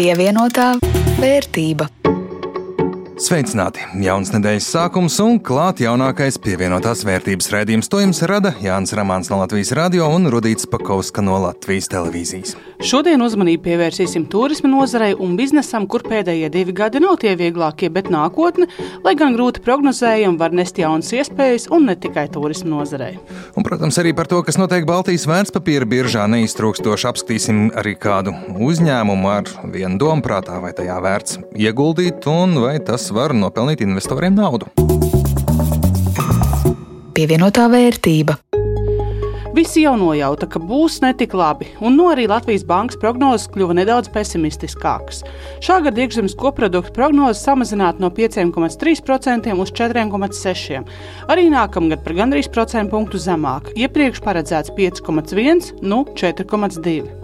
Pievienotā vērtība. Sveicināti! Jauns nedēļas sākums un klāt jaunākais pievienotās vērtības raidījums. To jums rada Jānis Ramāns no Latvijas radio un Rudīts Pakauska no Latvijas televīzijas. Šodien uzmanību pievērsīsim turisma nozarei un biznesam, kur pēdējie divi gadi nav tie vieglākie, bet nākotne, lai gan grūti prognozējami, var nest jaunas iespējas un ne tikai turisma nozarei. Un, protams, arī par to, kas notiek Baltijas vērtspapīra biržā, neiztrūkstoši apskatīsim arī kādu uzņēmumu ar vienu domu prātā, vai tajā vērts ieguldīt un vai tas var nopelnīt investoriem naudu. Pievienotā vērtība. Visi jau nojauta, ka būs netik labi, un no arī Latvijas bankas prognozes kļuva nedaudz pesimistiskākas. Šā gada iekšzemes koprodukta prognozes samazināt no 5,3% uz 4,6%. Arī nākamgad par gandrīz procentu punktu zemāk. Iepriekš paredzēts 5,1, nu 4,2.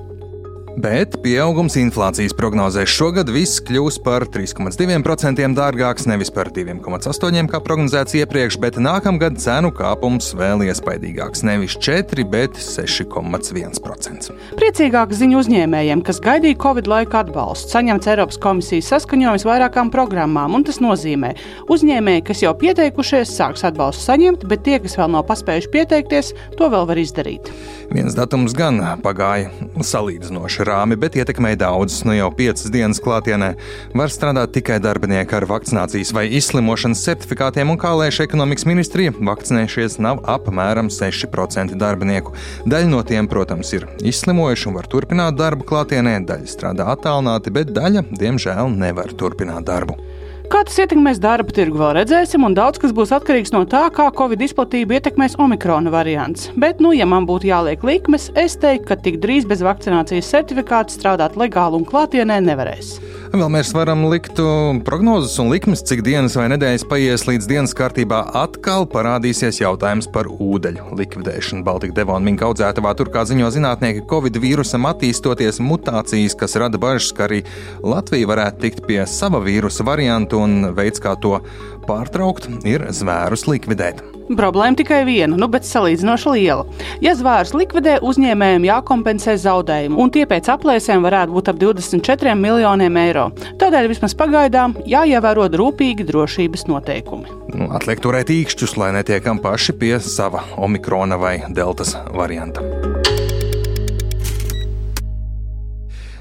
Bet pieaugums inflācijas prognozēs šogad viss kļūs par 3,2% dārgāks, nevis par 2,8% kā prognozēts iepriekš, bet nākamgad cenu kāpums vēl iespaidīgāks - nevis 4, bet 6,1%. Priecīgāka ziņa uzņēmējiem, kas gaidīja Covid laika atbalstu, saņemts Eiropas komisijas saskaņojums vairākām programmām, un tas nozīmē, uzņēmēji, kas jau pieteikušies, sāks atbalstu saņemt, bet tie, kas vēl nav paspējuši pieteikties, to vēl var izdarīt. Viens datums gan pagāja salīdzinoši rāmi, bet ietekmēja daudzus. Nu jau piecas dienas klātienē var strādāt tikai darbinieki ar vakcinācijas vai izslimošanas certifikātiem, un kā lēš ekonomikas ministrija, vakcinējušies nav apmēram 6% darbinieku. Daļa no tiem, protams, ir izslimojuši un var turpināt darbu klātienē, daļa strādā attālināti, bet daļa, diemžēl, nevar turpināt darbu. Kā tas ietekmēs darba tirgu, vēl redzēsim, un daudz kas būs atkarīgs no tā, kā Covid izplatību ietekmēs omikrona variants. Bet, nu, ja man būtu jāliek likmes, es teiktu, ka tik drīz bez vakcinācijas certifikāta strādāt legāli un klātienē nevarēs. Vēl mēs varam likt prognozes un likmes, cik dienas vai nedēļas paies līdz dienas kārtībā atkal parādīsies jautājums par ūdeņu likvidēšanu. Baltika Devona minka audzētavā tur, kā ziņo zinātnieki, Covid vīrusam attīstoties mutācijas, kas rada bažas, ka arī Latvija varētu tikt pie sava vīrusa variantu un veids, kā to pārtraukt, ir zvērus likvidēt. Problēma tikai viena, nu, bet salīdzinoši liela. Ja zvērus likvidē, uzņēmējiem jākompensē zaudējumi, un tie pēc aplēsēm varētu būt ap 24 miljoniem eiro. Tādēļ vismaz pagaidām jāievēro rūpīgi drošības noteikumi. Nu, atliek turēt īkšķus, lai netiekam paši pie sava omikrona vai deltas varianta.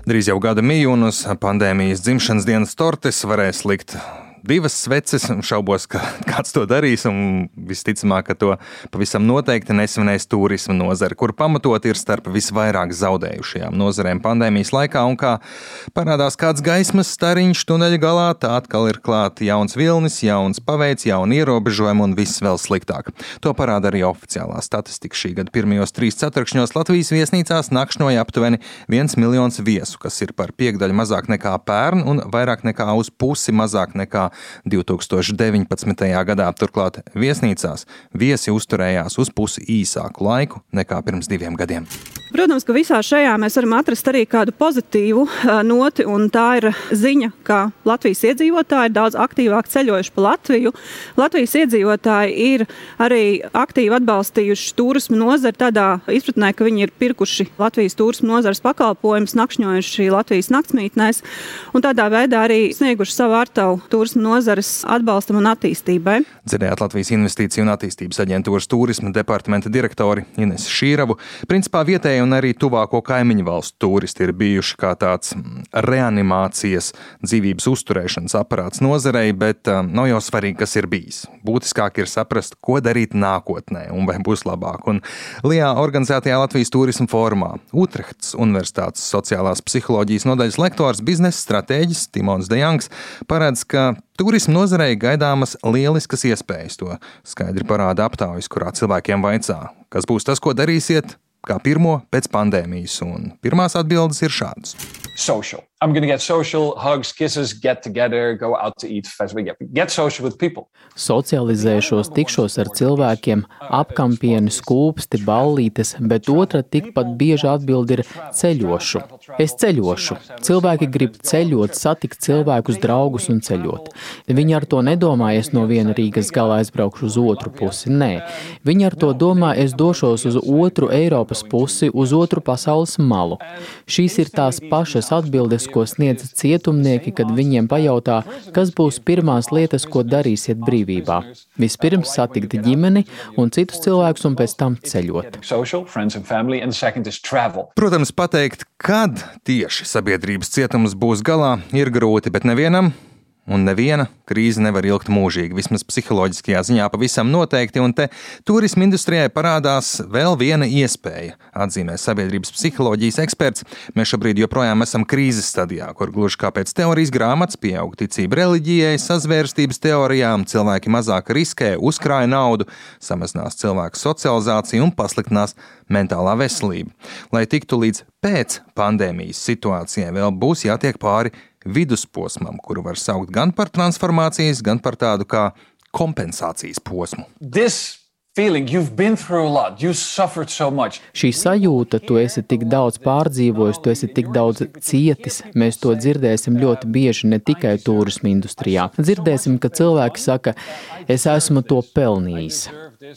Drīz jau gada mījūnus pandēmijas dzimšanas dienas tortes varēs likt divas sveces. Šaubos, ka kāds to darīs. Un visticamāk, ka to pavisam noteikti nesvinēs turisma nozare, kur pamatot ir starp visvairāk zaudējušajām nozarēm pandēmijas laikā. Un kā parādās kāds gaismas stariņš tuneļa galā, tā atkal ir klāts jauns vilnis, jauns paveids, jauni ierobežojumi un viss vēl sliktāk. To parāda arī oficiālā statistika. Šī gada pirmajos trīs ceturkšņos Latvijas viesnīcās nakšņoja aptuveni viens miljons viesu, kas ir par piekdaļu mazāk nekā pērn un vairāk nekā uz pusi mazāk nekā 2019. gadā. Turklāt viesnīcās viesi uzturējās uz pusi īsāku laiku nekā pirms diviem gadiem. Protams, ka visā šajā mēs varam atrast arī kādu pozitīvu noti, un tā ir ziņa, ka Latvijas iedzīvotāji ir daudz aktīvāk ceļojuši pa Latviju. Latvijas iedzīvotāji ir arī aktīvi atbalstījuši turismu nozari tādā izpratnē, ka viņi ir pirkuši Latvijas turismu nozares pakalpojumus, nakšņojuši Latvijas naktsmītnēs un tādā veidā arī snieguši savu ārtavu turismu nozares atbalstam un attīstībai. Dzirdējāt Latvijas Investīciju un attīstības aģentūras turisma departamenta direktori Ines Šīravu. Principā vietēji un arī tuvāko kaimiņu valstu turisti ir bijuši kā tāds mm, reanimācijas, dzīvības uzturēšanas aparāts nozarei, bet um, nav jau svarīgi, kas ir bijis. Būtiskāk ir saprast, ko darīt nākotnē un vai būs labāk. Un Lijā organizētajā Latvijas turisma formā Utrehtas Universitātes sociālās psiholoģijas nodaļas lektors, biznesa stratēģis Timons Dejangs paredz, ka Turisma nozarei gaidāmas lieliskas iespējas. To skaidri parāda aptaujas, kurā cilvēkiem vaicā, kas būs tas, ko darīsiet, kā pirmo pēc pandēmijas. Un pirmās atbildes ir šādas. Social. I'm going to get social, hugs, kisses, get together, go out to eat, get, get social with people. Socializēšos, tikšos ar cilvēkiem, apkampieni, skūpsti, ballītes, bet otra tikpat bieža atbilde ir ceļošu. Es ceļošu. Cilvēki grib ceļot, satikt cilvēkus, draugus un ceļot. Viņi ar to nedomā, es no viena Rīgas gala aizbraukšu uz otru pusi. Nē, viņi ar to domā, es došos uz otru Eiropas pusi, uz otru pasaules malu. Šīs ir tās pašas dažas atbildes, ko sniedz cietumnieki, kad viņiem pajautā, kas būs pirmās lietas, ko darīsiet brīvībā. Vispirms satikt ģimeni un citus cilvēkus, un pēc tam ceļot. Protams, pateikt, kad tieši sabiedrības cietums būs galā, ir grūti, bet nevienam Un neviena krīze nevar ilgt mūžīgi, vismaz psiholoģiskajā ziņā pavisam noteikti, un te turisma industrijai parādās vēl viena iespēja, atzīmē sabiedrības psiholoģijas eksperts. Mēs šobrīd joprojām esam krīzes stadijā, kur gluži kā pēc teorijas grāmatas pieaug ticība reliģijai, sazvērstības teorijām, cilvēki mazāk riskē, uzkrāja naudu, samazinās cilvēku socializāciju un pasliktinās mentālā veselība. Lai tiktu līdz pēc pandēmijas situācijai, vēl būs jātiek pāri vidusposmam, kuru var saukt gan par transformācijas, gan par tādu kā kompensācijas posmu. This feeling lot. Šī sajūta, tu esi tik daudz pārdzīvojis, tu esi tik daudz cietis. Mēs to dzirdēsim ļoti bieži ne tikai turisma industrijā. Dzirdēsim, ka cilvēki saka, es esmu to pelnījis.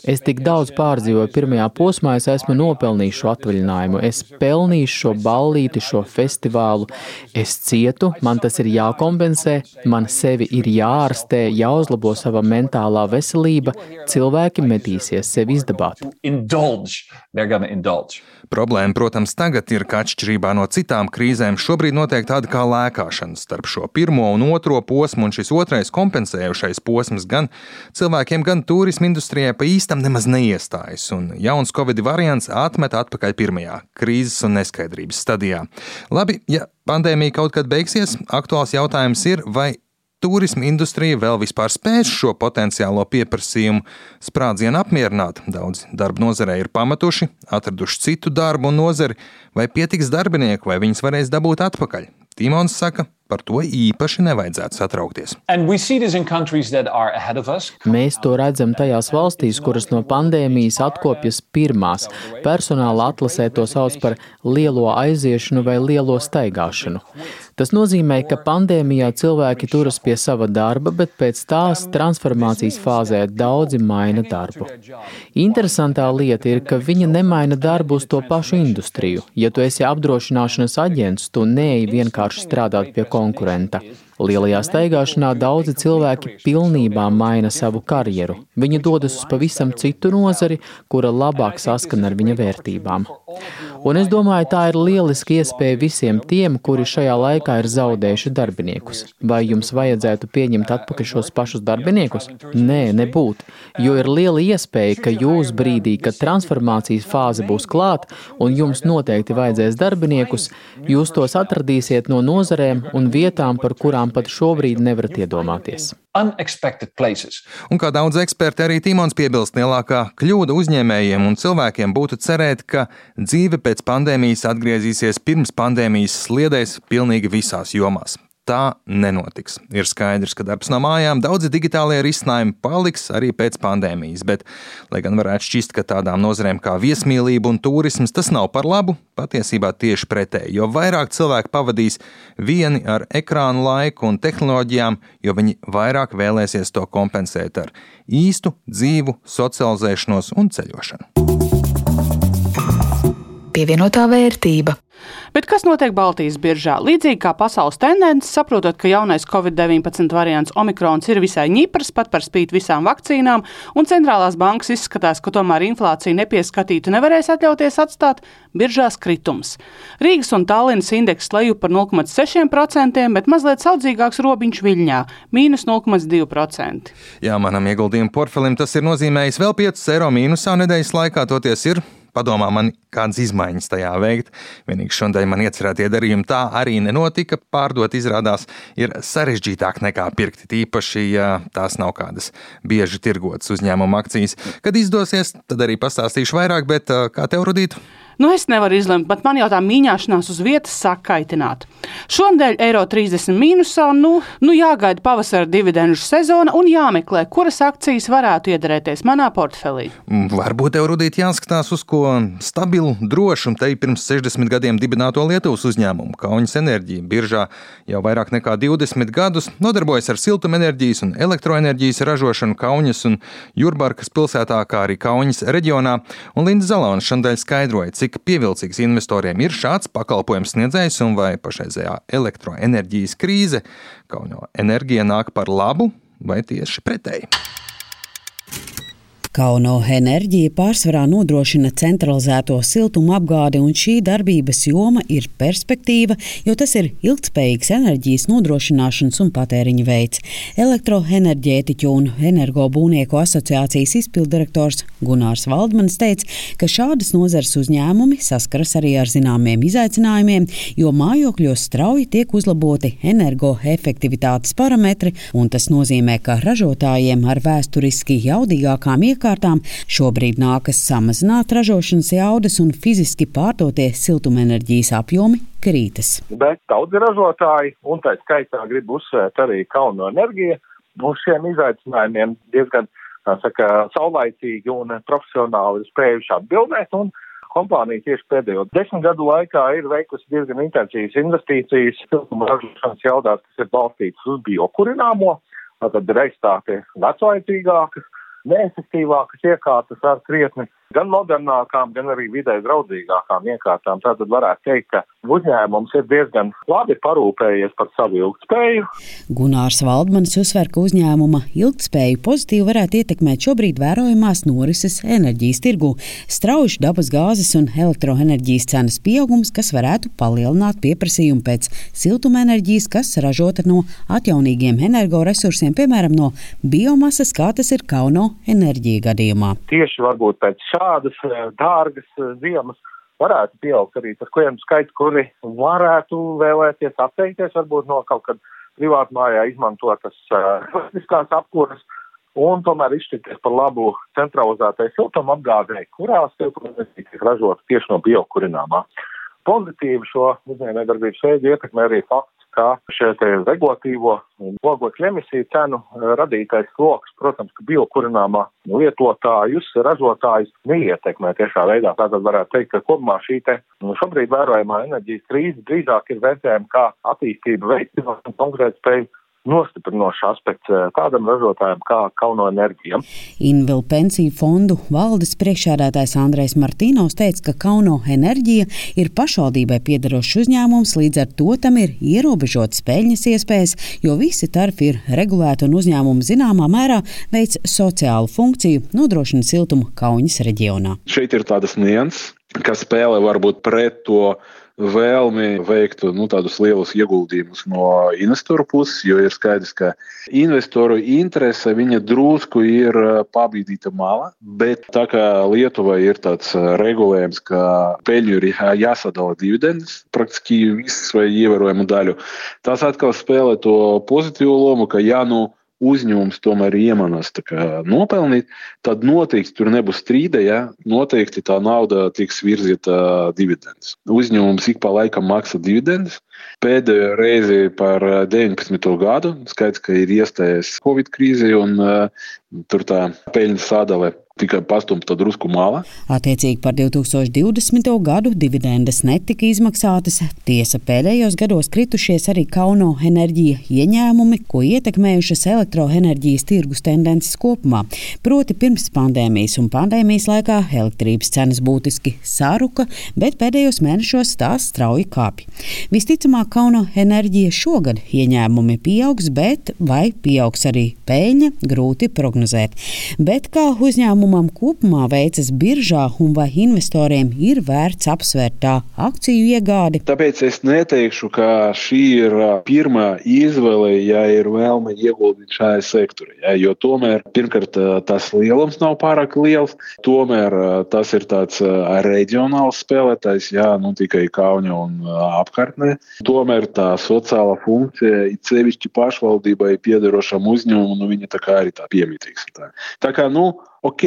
Es tik daudz pārdzīvoju pirmajā posmā, es esmu nopelnījis šo atvaļinājumu, es pelnīju šo ballīti, šo festivālu. Es cietu, man tas ir jākompensē, man sevi ir jāārstē, jāuzlabo sava mentālā veselība. Cilvēki metīsies sevi izdabāt. Indulge. They're gonna indulge. Problēma, protams, tagad ir, ka atšķirībā no citām krīzēm, šobrīd notiek tāda kā lēkāšana starp šo pirmo un otro posmu, un šis otrais kompensējušais posms gan cilvēkiem, gan turisma industrijai pa īstam nemaz neiestājas, un jauns Covid variants atmet atpakaļ pirmajā krīzes un neskaidrības stadijā. Labi, ja pandēmija kaut kad beigsies, aktuāls jautājums ir, vai turisma industrija vēl vispār spēs šo potenciālo pieprasījumu sprādzienu apmierināt. Daudz darba nozarē ir pametuši, atraduši citu darbu nozari, vai pietiks darbinieku, vai viņus varēs dabūt atpakaļ. Timons saka, par to īpaši nevajadzētu satraukties. Mēs to redzam tajās valstīs, kuras no pandēmijas atkopjas pirmās. Personāla atlasē to sauc par lielo aiziešanu vai lielo staigāšanu. Tas nozīmē, ka pandēmijā cilvēki turas pie sava darba, bet pēc tās transformācijas fāzē daudzi maina darbu. Interesantā lieta ir, ka viņa nemaina darbu uz to pašu industriju. Ja tu esi apdrošināšanas aģents, tu neej vienkārši strādāt pie konkurenta. Lielajā staigāšanā daudzi cilvēki pilnībā maina savu karjeru. Viņi dodas uz pavisam citu nozari, kura labāk saskana ar viņa vērtībām. Un es domāju, tā ir lieliska iespēja visiem tiem, kuri šajā laikā ir zaudējuši darbiniekus. Vai jums vajadzētu pieņemt atpakaļ šos pašus darbiniekus? Nē, nebūtu. Jo ir liela iespēja, ka jūs brīdī, kad transformācijas fāze būs klāta un jums noteikti vajadzēs darbiniekus, jūs tos atradīsiet no nozarēm un vietām, par kurām kurām pat šobrīd nevarat iedomāties. Un kā daudz eksperti arī Timons piebilst, lielākā kļūda uzņēmējiem un cilvēkiem būtu cerēt, ka dzīve pēc pandēmijas atgriezīsies pirms pandēmijas sliedēs pilnīgi visās jomās tā nenotiks. Ir skaidrs, ka darbs no mājām daudzi digitālie risinājumi paliks arī pēc pandēmijas, bet, lai gan varētu šķist, ka tādām nozarēm kā viesmīlība un turisms tas nav par labu, patiesībā tieši pretēji, jo vairāk cilvēku pavadīs vieni ar ekrānu laiku un tehnoloģijām, jo viņi vairāk vēlēsies to kompensēt ar īstu dzīvu, socializēšanos un ceļošanu. Pievienotā vērtība. Bet kas notiek Baltijas biržā? Līdzīgi kā pasaules tendence, saprotot, ka jaunais Covid-19 variants Omikrons ir visai ņiprs, pat par spīti visām vakcīnām, un centrālās bankas izskatās, ka tomēr inflāciju nepieskatītu nevarēs atļauties atstāt, biržās kritums. Rīgas un Tallinas indeks leju par 0,6%, bet mazliet saudzīgāks robiņš Viļņā - mīnus 0,2%. Jā, manam ieguldījumu portfelim tas ir nozīmējis vēl 5 eiro mīnusā nedēļas laikā, toties ir padomā man, kādas izmaiņas tajā veikt. Vienīgi šodien man iecerētie darījumi tā arī nenotika. Pārdot izrādās ir sarežģītāk nekā pirkt, tīpaši, ja tās nav kādas bieži tirgotas uzņēmuma akcijas. Kad izdosies, tad arī pastāstīšu vairāk, bet kā tev rudīt? Nu, es nevaru izlemt, bet man jau tā mīņāšanās uz vietas sāk kaitināt. Šonadēļ eiro 30 mīnusā, nu, nu jāgaida pavasara dividendžu sezona un jāmeklē, kuras akcijas varētu iederēties manā portfelī. Mm, varbūt tev rudīt jāskatās uz ko stabilu, drošu un te pirms 60 gadiem dibināto Lietuvas uzņēmumu. Kaunas enerģija biržā jau vairāk nekā 20 gadus nodarbojas ar siltumenerģijas un elektroenerģijas ražošanu Kaunas un Jurbarkas pilsētā, kā arī Kaunas reģionā, un Linda Zalāna šodien skaidroja, cik cik pievilcīgs investoriem ir šāds pakalpojums sniedzējs un vai pašreizējā elektroenerģijas krīze Kauno enerģija nāk par labu vai tieši pretēji. Kauno enerģija pārsvarā nodrošina centralizēto siltumu apgādi, un šī darbības joma ir perspektīva, jo tas ir ilgspējīgs enerģijas nodrošināšanas un patēriņa veids. Elektroenerģētiķu un energobūnieku asociācijas izpildirektors Gunārs Valdmanis teica, ka šādas nozares uzņēmumi saskaras arī ar zināmiem izaicinājumiem, jo mājokļos strauji tiek uzlaboti energoefektivitātes parametri, un tas nozīmē, ka ražotājiem ar vēsturiski jaudīgākām iekārtām iekārtām, šobrīd nākas samazināt ražošanas jaudas un fiziski pārdotie siltumenerģijas apjomi krītas. Bet daudzi ražotāji, un tā skaitā grib uzsvērt arī Kauno enerģiju, uz šiem izaicinājumiem diezgan saka, saulaicīgi un profesionāli spējuši atbildēt. Kompānija tieši pēdējo desmit gadu laikā ir veikusi diezgan intensīvas investīcijas siltuma ražošanas jaudās, kas ir balstītas uz biokurināmo, tātad reizstāti veclaicīgākas, neefektīvākas iekārtas ar krietni gan modernākām, gan arī vidē draudzīgākām iekārtām. Tātad varētu teikt, ka uzņēmums ir diezgan labi parūpējies par savu ilgspēju. Gunārs Valdmanis uzsver, ka uzņēmuma ilgspēju pozitīvi varētu ietekmēt šobrīd vērojamās norises enerģijas tirgu, strauji dabas gāzes un elektroenerģijas cenas pieaugums, kas varētu palielināt pieprasījumu pēc siltumenerģijas, kas ražota no atjaunīgiem energoresursiem, piemēram, no biomasas, kā tas ir Kauno enerģija gadījumā. Tieši varbūt pēc šādas eh, dārgas eh, ziemas varētu pieaugt arī tas klientu skaits, kuri varētu vēlēties atteikties varbūt no kaut kad privātmājā izmantotas elektriskās uh, apkuras un tomēr izšķirties par labu centralizētai siltuma apgādēji, kurās siltumenerģija tiek ražota tieši no biokurināmā. Pozitīvi šo uzņēmējdarbības veidu ietekmē arī fakts, ka šie regulatīvo ogļu emisiju cenu eh, radītais sloks, protams, ka biokurināmā lietotājus, ražotājus neietekmē tiešā veidā. Tātad varētu teikt, ka kopumā šī te nu, šobrīd vērojamā enerģijas krīze drīzāk ir vērtējama kā attīstība veicināt konkrētu spēju nostiprinošs aspekts eh, tādam ražotājam kā Kauno enerģija. Invilu pensiju fondu valdes priekšādātājs Andrejs Martīnovs teica, ka Kauno enerģija ir pašvaldībai piedarošs uzņēmums, līdz ar to tam ir ierobežotas peļņas iespējas, jo visi tarifi ir regulēti un uzņēmumi zināmā mērā veic sociālu funkciju, nodrošina siltumu Kaunas reģionā. Šeit ir tādas nianses, kas spēlē varbūt pret to vēlmi veikt nu, tādus lielus ieguldījumus no investoru puses, jo ir skaidrs, ka investoru interese viņa drusku ir pabīdīta mala, bet tā kā Lietuvai ir tāds regulējums, ka peļņu ir jāsadala dividendes, praktiski visas vai ievērojamu daļu, tas atkal spēlē to pozitīvo lomu, ka ja nu uzņēmums tomēr iemanās nopelnīt, tad noteikti tur nebūs strīda, ja noteikti tā nauda tiks virzīta dividendus. Uzņēmums ik pa laikam maksā dividendus. Pēdējo reizi par 19. gadu skaidrs, ka ir iestājies Covid krīze un uh, tur tā peļņas sadale tikai pastumta drusku malā. Attiecīgi par 2020. gadu dividendes netika izmaksātas. Tiesa pēdējos gados kritušies arī Kauno enerģija ieņēmumi, ko ietekmējušas elektroenerģijas tirgus tendences kopumā. Proti pirms pandēmijas un pandēmijas laikā elektrības cenas būtiski saruka, bet pēdējos mēnešos tās strauji kāpj. Visticamāk, Kauno enerģija šogad ieņēmumi pieaugs, bet vai pieaugs arī peļņa, grūti prognozēt. Bet kā uzņēmumi uzņēmumam kopumā veicas biržā un vai investoriem ir vērts apsvērt tā akciju iegādi? Tāpēc es neteikšu, ka šī ir pirmā izvēle, ja ir vēlme ieguldīt šajā sektorā. Ja, jo tomēr, pirmkārt, tas lielums nav pārāk liels, tomēr tas ir tāds reģionāls spēlētājs, ja nu tikai Kauņa un apkārtnē. Tomēr tā sociālā funkcija, it sevišķi pašvaldībai piederošam uzņēmumam, nu, viņa tā kā arī tā piemītīgs. Tā, tā kā, nu, Ok,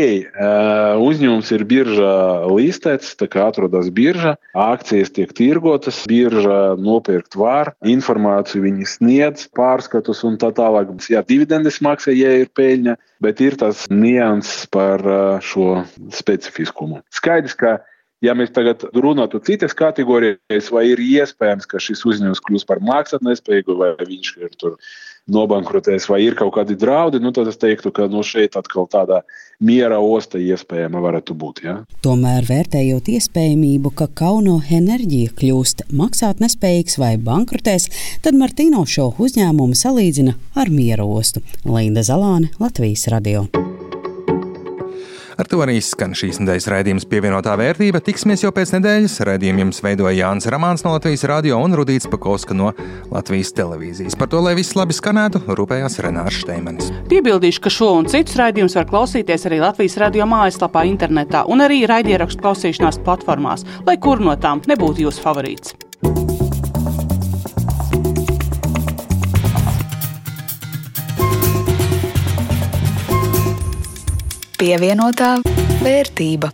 uzņēmums ir biržā listēts, tā kā atrodas birža, akcijas tiek tirgotas, birža nopirkt var, informāciju viņi sniedz, pārskatus un tā tālāk. Jā, dividendes maksā, ja ir peļņa, bet ir tas nianses par šo specifiskumu. Skaidrs, ka Ja mēs tagad runātu citas kategorijas, vai ir iespējams, ka šis uzņēmums kļūs par maksātnespējīgu, vai viņš ir tur nobankrotēs vai ir kaut kādi draudi, nu, tad es teiktu, ka nu, šeit atkal tāda miera osta iespējama varētu būt. Ja? Tomēr vērtējot iespējamību, ka Kauno enerģija kļūst maksāt nespējīgs vai bankrotēs, tad Martīno šo uzņēmumu salīdzina ar miera ostu. Linda Zalāne, Latvijas radio. Ar to arī skan šīs nedēļas raidījums pievienotā vērtība. Tiksimies jau pēc nedēļas. Raidījumu jums veidoja Jānis Ramāns no Latvijas radio un Rudīts Pakauska no Latvijas televīzijas. Par to, lai viss labi skanētu, rūpējās Renārs Šteimanis. Piebildīšu, ka šo un citus raidījumus var klausīties arī Latvijas radio mājaslapā, internetā un arī raidierakstu klausīšanās platformās, lai kur no tām nebūtu jūsu favorīts. Pievienotā vērtība.